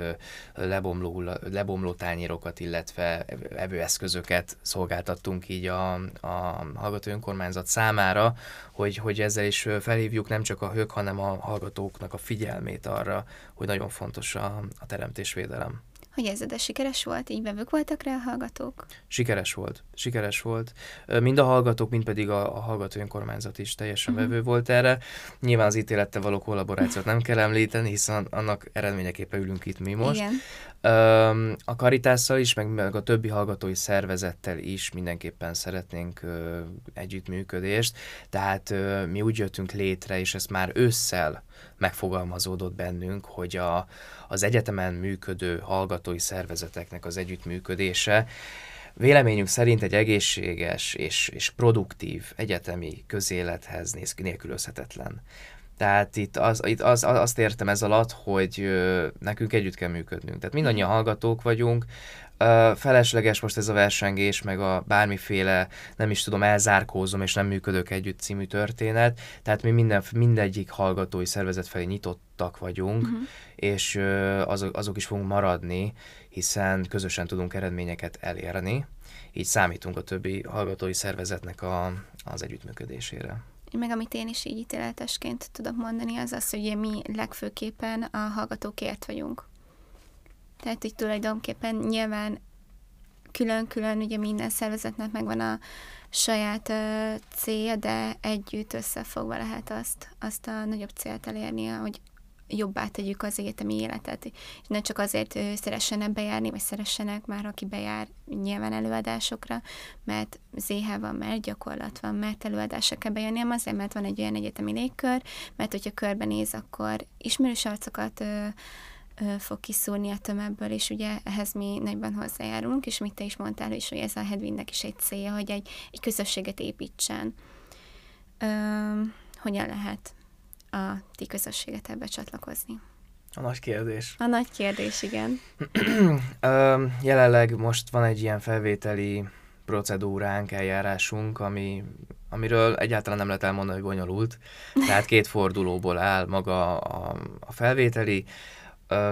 lebomló, lebomló tányérokat, illetve evőeszközöket szolgáltattunk így a, a hallgató önkormányzat számára, hogy, hogy ezzel is felhívjuk nem csak a hők, hanem a hallgatóknak a figyelmét arra, hogy nagyon fontos a, a teremtésvédelem.
Hogy ez de sikeres volt? Így vevők voltak rá a hallgatók?
Sikeres volt. Sikeres volt. Mind a hallgatók, mind pedig a, a hallgató önkormányzat is teljesen uh-huh. vevő volt erre. Nyilván az ítélettel való kollaborációt nem kell említeni, hiszen annak eredményeképpen ülünk itt mi most. Igen. A Karitásszal is, meg, meg a többi hallgatói szervezettel is mindenképpen szeretnénk együttműködést, tehát mi úgy jöttünk létre, és ezt már ősszel megfogalmazódott bennünk, hogy a, az egyetemen működő hallgatói szervezeteknek az együttműködése véleményünk szerint egy egészséges és, és produktív egyetemi közélethez néz nélkülözhetetlen. Tehát itt, az, itt az, azt értem ez alatt, hogy nekünk együtt kell működnünk. Tehát mindannyian hallgatók vagyunk, felesleges most ez a versengés, meg a bármiféle, nem is tudom, elzárkózom és nem működök együtt című történet. Tehát mi minden, mindegyik hallgatói szervezet felé nyitottak vagyunk, uh-huh. és azok, azok is fogunk maradni, hiszen közösen tudunk eredményeket elérni. Így számítunk a többi hallgatói szervezetnek a, az együttműködésére
meg amit én is így ítéletesként tudok mondani, az az, hogy mi legfőképpen a hallgatókért vagyunk. Tehát így tulajdonképpen nyilván külön-külön ugye minden szervezetnek megvan a saját uh, célja, de együtt összefogva lehet azt, azt a nagyobb célt elérni, hogy jobbá tegyük az egyetemi életet, és ne csak azért szeressenek bejárni, vagy szeressenek már, aki bejár nyilván előadásokra, mert ZH van, mert gyakorlat van, mert előadásra kell bejönni, hanem azért, mert van egy olyan egyetemi légkör, mert hogyha körbenéz, akkor ismerős arcokat ö, ö, fog kiszúrni a tömegből, és ugye ehhez mi nagyban hozzájárulunk, és mit te is mondtál is, hogy ez a Hedwindnek is egy célja, hogy egy, egy közösséget építsen. Ö, hogyan lehet a ti közösségetekbe csatlakozni?
A nagy kérdés.
A nagy kérdés, igen.
Jelenleg most van egy ilyen felvételi procedúránk, eljárásunk, ami, amiről egyáltalán nem lehet elmondani, hogy bonyolult. Tehát két fordulóból áll maga a, a felvételi,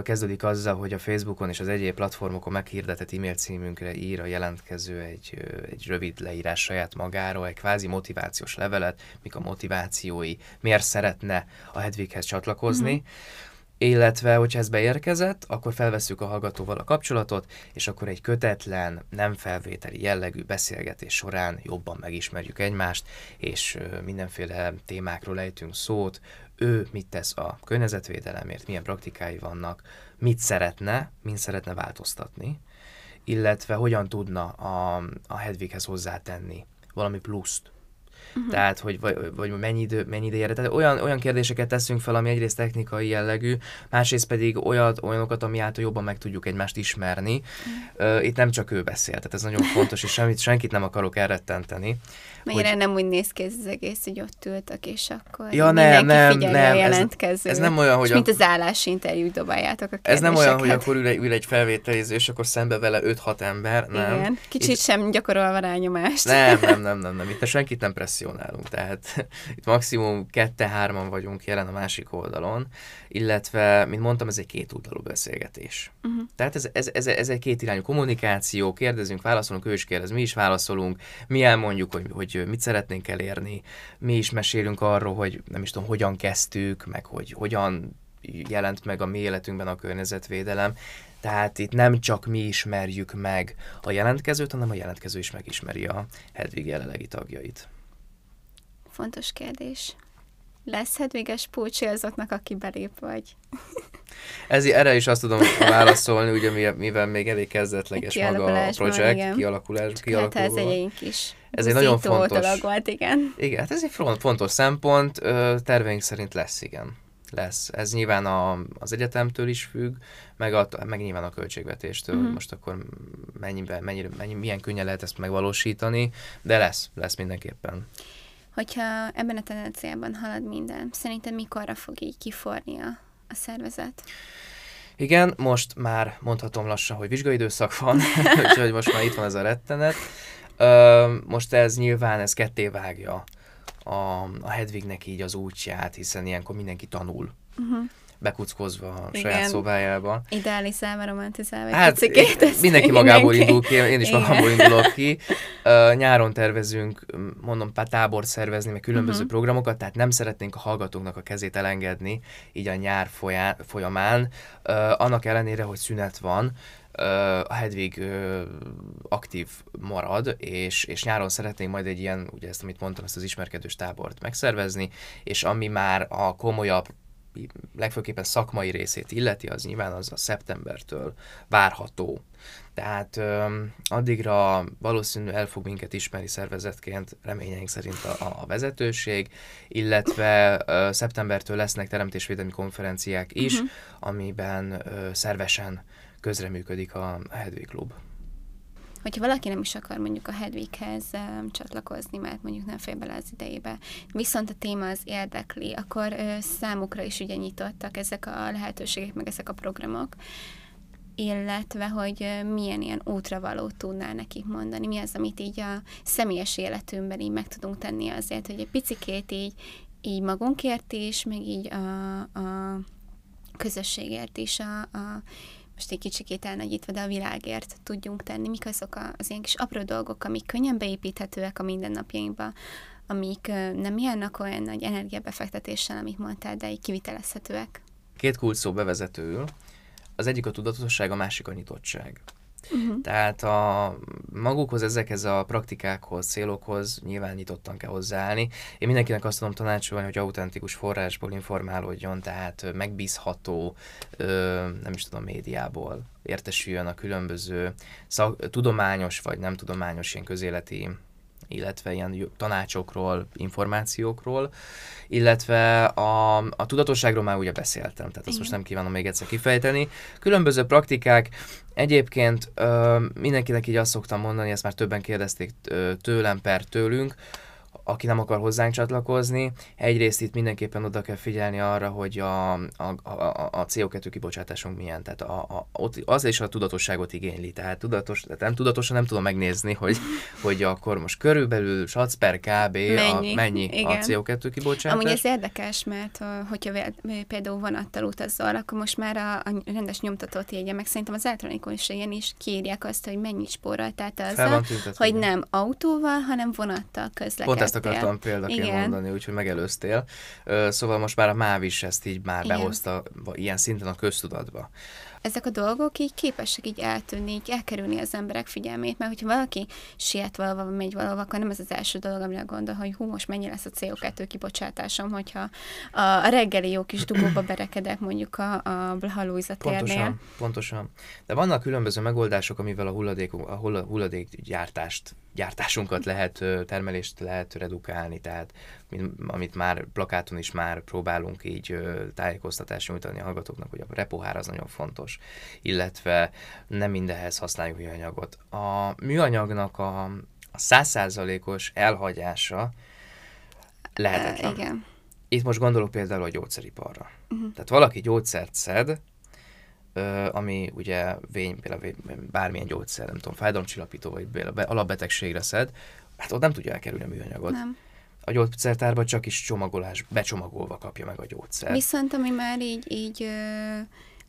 kezdődik azzal, hogy a Facebookon és az egyéb platformokon meghirdetett e-mail címünkre ír a jelentkező egy, egy rövid leírás saját magáról, egy kvázi motivációs levelet, mik a motivációi, miért szeretne a Hedvighez csatlakozni. Mm-hmm illetve, hogyha ez beérkezett, akkor felveszük a hallgatóval a kapcsolatot, és akkor egy kötetlen, nem felvételi jellegű beszélgetés során jobban megismerjük egymást, és mindenféle témákról ejtünk szót, ő mit tesz a környezetvédelemért, milyen praktikái vannak, mit szeretne, mint szeretne változtatni, illetve hogyan tudna a, a Hedvighez hozzátenni valami pluszt, Uh-huh. Tehát, hogy vagy, vagy mennyi, idő, mennyi ideje. Tehát olyan, olyan kérdéseket teszünk fel, ami egyrészt technikai jellegű, másrészt pedig olyat, olyanokat, ami által jobban meg tudjuk egymást ismerni. Uh-huh. Uh, itt nem csak ő beszél, tehát ez nagyon fontos, és semmit, senkit nem akarok elrettenteni.
Mennyire hogy... nem úgy néz ki ez az egész, hogy ott ültek, és akkor
ja, nem, nem, nem, a Ez, ez nem olyan, hogy... És
a... mint az állásinterjút dobáljátok a
Ez nem olyan, hogy akkor ül egy, ül egy felvételiző, és akkor szembe vele 5-6 ember, nem.
Igen, kicsit itt... sem gyakorolva rányomást.
Nem, nem, nem, nem, nem, itt senkit nem presszionálunk, tehát itt maximum kette-hárman vagyunk jelen a másik oldalon, illetve, mint mondtam, ez egy két oldalú beszélgetés. Uh-huh. Tehát ez, ez, ez, ez egy két irányú kommunikáció, kérdezünk, válaszolunk, ő is kérdez, mi is válaszolunk, mi elmondjuk, hogy, hogy mit szeretnénk elérni, mi is mesélünk arról, hogy nem is tudom, hogyan kezdtük, meg hogy hogyan jelent meg a mi életünkben a környezetvédelem. Tehát itt nem csak mi ismerjük meg a jelentkezőt, hanem a jelentkező is megismeri a Hedvig jelenlegi tagjait.
Fontos kérdés. Lesz hedviges pulcsi azoknak, aki belép vagy?
Ez, erre is azt tudom válaszolni, ugye mivel még elég kezdetleges maga a projekt, kialakulás,
kialakuló. is.
Ez egy nagyon fontos...
volt, igen.
Igen, hát ez egy fontos szempont, terveink szerint lesz, igen. Lesz. Ez nyilván a, az egyetemtől is függ, meg, a, meg nyilván a költségvetéstől, uh-huh. most akkor mennyiben, mennyire, mennyi, milyen könnyen lehet ezt megvalósítani, de lesz, lesz mindenképpen.
Hogyha ebben a tendenciában halad minden, szerintem mikorra fog így kiforni a, a szervezet?
Igen, most már mondhatom lassan, hogy vizsgaidőszak van, úgyhogy most már itt van ez a rettenet. most ez nyilván, ez ketté vágja a, a Hedvignek így az útját, hiszen ilyenkor mindenki tanul. Uh-huh bekuckozva a Igen. saját szobájába.
Idealizálva, romantizálva
hát, mindenki, mindenki magából indul ki, én is Igen. magamból indulok ki. Uh, nyáron tervezünk, mondom, pár tábort szervezni, meg különböző uh-huh. programokat, tehát nem szeretnénk a hallgatóknak a kezét elengedni, így a nyár folyá, folyamán, uh, annak ellenére, hogy szünet van, a Hedvig aktív marad, és, és nyáron szeretnénk majd egy ilyen, ugye ezt, amit mondtam, ezt az ismerkedős tábort megszervezni, és ami már a komolyabb legfőképpen szakmai részét illeti, az nyilván az a szeptembertől várható. Tehát ö, addigra valószínű el fog minket ismerni szervezetként, reményeink szerint a, a vezetőség, illetve ö, szeptembertől lesznek teremtésvédelmi konferenciák is, uh-huh. amiben ö, szervesen közreműködik a Hedvig Klub
hogyha valaki nem is akar mondjuk a Hedwighez um, csatlakozni, mert mondjuk nem fél bele az idejébe, viszont a téma az érdekli, akkor uh, számukra is ugye nyitottak ezek a lehetőségek, meg ezek a programok, illetve, hogy milyen ilyen útravalót tudnál nekik mondani, mi az, amit így a személyes életünkben így meg tudunk tenni azért, hogy egy picikét így, így magunkért is, meg így a, a közösségért is, a, a most egy kicsikét elnagyítva, de a világért tudjunk tenni, mik azok az ilyen kis apró dolgok, amik könnyen beépíthetőek a mindennapjainkba, amik nem járnak olyan nagy energiabefektetéssel, amit mondtál, de így kivitelezhetőek.
Két kulcs szó bevezetőül. Az egyik a tudatosság, a másik a nyitottság. Uh-huh. Tehát a magukhoz, ezekhez a praktikákhoz, célokhoz nyilván nyitottan kell hozzáállni. Én mindenkinek azt tudom tanácsolni, hogy autentikus forrásból informálódjon, tehát megbízható, nem is tudom, médiából értesüljön a különböző szak, tudományos vagy nem tudományos ilyen közéleti illetve ilyen tanácsokról, információkról, illetve a, a tudatosságról már ugye beszéltem, tehát azt Igen. most nem kívánom még egyszer kifejteni. Különböző praktikák, egyébként ö, mindenkinek így azt szoktam mondani, ezt már többen kérdezték tőlem per tőlünk, aki nem akar hozzánk csatlakozni. Egyrészt itt mindenképpen oda kell figyelni arra, hogy a, a, a, a CO2 kibocsátásunk milyen, tehát a, a, ott az is a tudatosságot igényli, tehát tudatos, tehát nem tudatosan nem tudom megnézni, hogy, hogy akkor most körülbelül sac per kb. Mennyi, a, mennyi a CO2 kibocsátás.
Amúgy ez érdekes, mert hogyha például vonattal utazol, akkor most már a, a rendes nyomtatott jegye, meg szerintem az elektronikus ilyen is kiírják azt, hogy mennyit spórol, tehát az, hogy nem autóval, hanem vonattal közlekedsz.
Pont ezt akartam példaként Igen. mondani, úgyhogy megelőztél. Szóval most már a MÁV is ezt így már Igen. behozta ilyen szinten a köztudatba
ezek a dolgok így képesek így eltűnni, így elkerülni az emberek figyelmét, mert hogyha valaki siet valahova, megy valahova, akkor nem ez az első dolog, amire gondol, hogy hú, most mennyi lesz a CO2 kibocsátásom, hogyha a, a reggeli jó kis dugóba berekedek mondjuk a, a Blaha térnél.
Pontosan, pontosan. De vannak különböző megoldások, amivel a hulladék, a hulladékgyártást gyártásunkat lehet, termelést lehet redukálni, tehát amit már plakáton is már próbálunk így tájékoztatást nyújtani a hallgatóknak, hogy a repohár az nagyon fontos, illetve nem mindenhez használjuk műanyagot. A műanyagnak a százszázalékos elhagyása lehetetlen.
Igen.
Itt most gondolok például a gyógyszeriparra. Uh-huh. Tehát valaki gyógyszert szed, ami ugye vény, például bármilyen gyógyszer, nem tudom, fájdalomcsillapító, vagy alapbetegségre szed, hát ott nem tudja elkerülni a műanyagot. Nem. A gyógyszertárban csak is csomagolás, becsomagolva kapja meg a gyógyszer.
Viszont ami már így, így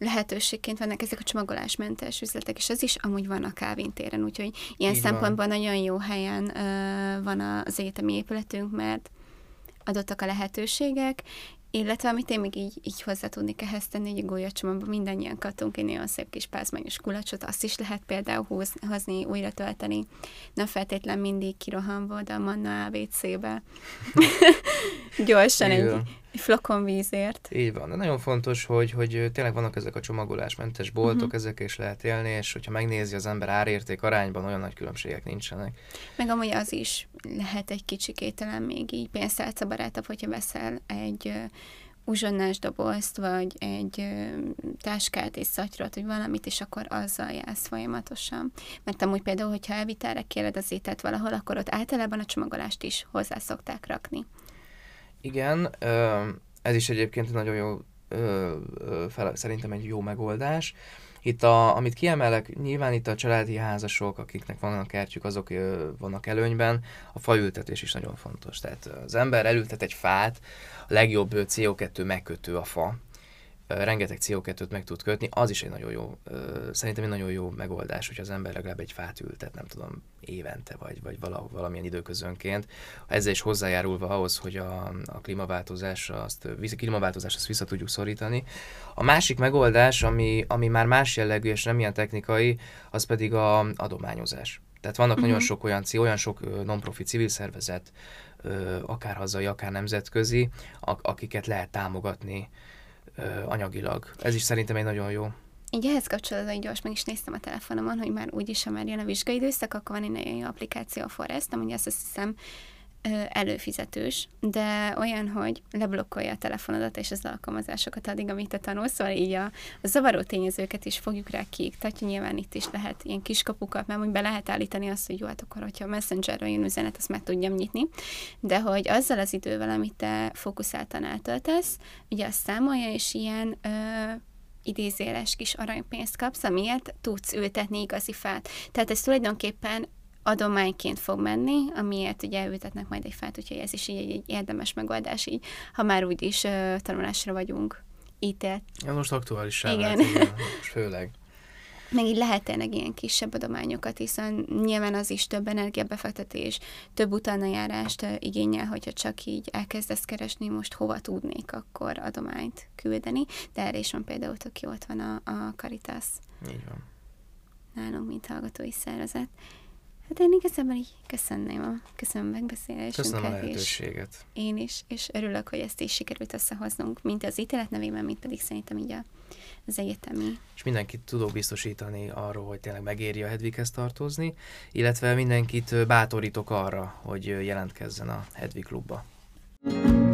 lehetőségként vannak ezek a csomagolásmentes üzletek, és az is amúgy van a kávintéren, úgyhogy ilyen Így szempontból van. nagyon jó helyen uh, van az egyetemi épületünk, mert adottak a lehetőségek, Illetve amit én még így, így hozzá tudnék ehhez tenni, hogy a gólyacsomagban mindannyian kaptunk egy nagyon szép kis pázmányos kulacsot, azt is lehet például húz, hozni, újra tölteni. Nem feltétlen mindig kirohanva oda a Manna ABC-be. Gyorsan egy, egy flokon vízért.
Így van, de nagyon fontos, hogy, hogy tényleg vannak ezek a csomagolásmentes boltok, uh-huh. ezek is lehet élni, és hogyha megnézi az ember árérték arányban, olyan nagy különbségek nincsenek.
Meg amúgy az is lehet egy kicsikét talán még így pénztárca barátabb, hogyha veszel egy uzsonnás dobozt, vagy egy táskát és szatyrot, vagy valamit, és akkor azzal jársz folyamatosan. Mert amúgy például, hogyha elvitelre kéred az ételt valahol, akkor ott általában a csomagolást is hozzá szokták rakni.
Igen, ez is egyébként nagyon jó, szerintem egy jó megoldás. Itt, a, amit kiemelek, nyilván itt a családi házasok, akiknek vannak kertjük, azok vannak előnyben. A faültetés is nagyon fontos. Tehát az ember elültet egy fát, a legjobb CO2 megkötő a fa, rengeteg CO2-t meg tud kötni, az is egy nagyon jó, szerintem egy nagyon jó megoldás, hogy az ember legalább egy fát ültet, nem tudom, évente, vagy, vagy vala, valamilyen időközönként, ezzel is hozzájárulva ahhoz, hogy a, a klímaváltozás, azt, a klímaváltozás azt vissza tudjuk szorítani. A másik megoldás, ami, ami már más jellegű és nem ilyen technikai, az pedig a adományozás. Tehát vannak uh-huh. nagyon sok olyan, olyan sok non-profit civil szervezet, akár hazai, akár nemzetközi, akiket lehet támogatni anyagilag. Ez is szerintem egy nagyon jó.
Így ehhez kapcsolatban gyors meg is néztem a telefonomon, hogy már úgyis, ha már jön a vizsgai időszak, akkor van egy nagyon jó applikáció a Forest, ami azt hiszem előfizetős, de olyan, hogy leblokkolja a telefonodat és az alkalmazásokat addig, amit te tanulsz, szóval így a, a zavaró tényezőket is fogjuk rá kiiktatni, nyilván itt is lehet ilyen kiskapukat, mert úgy be lehet állítani azt, hogy jó, hát akkor, hogyha Messengerről jön üzenet, azt meg tudjam nyitni, de hogy azzal az idővel, amit te fókuszáltan eltöltesz, ugye azt számolja, és ilyen ö, idézéles kis aranypénzt kapsz, amiért tudsz ültetni igazi fát. Tehát ez tulajdonképpen adományként fog menni, amiért ugye ültetnek majd egy fát, úgyhogy ez is így egy, egy érdemes megoldás, így, ha már úgyis uh, tanulásra vagyunk ítélt.
Ja, most aktuális igen. Lehet, igen, főleg.
Meg így lehet tényleg ilyen kisebb adományokat, hiszen nyilván az is több energiabefektetés, több utána járást igényel, hogyha csak így elkezdesz keresni, most hova tudnék akkor adományt küldeni, de erre is van például tök jó, ott van a, a Caritas.
Így van.
Nálunk, mint hallgatói szervezet. Hát én igazából így köszönném a, köszönöm a megbeszélésünket.
Köszönöm a lehetőséget.
Én is, és örülök, hogy ezt is sikerült összehoznunk, mint az ítélet nevében, mint pedig szerintem így a, az egyetemi.
És mindenkit tudok biztosítani arról, hogy tényleg megéri a Hedvighez tartozni, illetve mindenkit bátorítok arra, hogy jelentkezzen a Hedvig klubba. thank you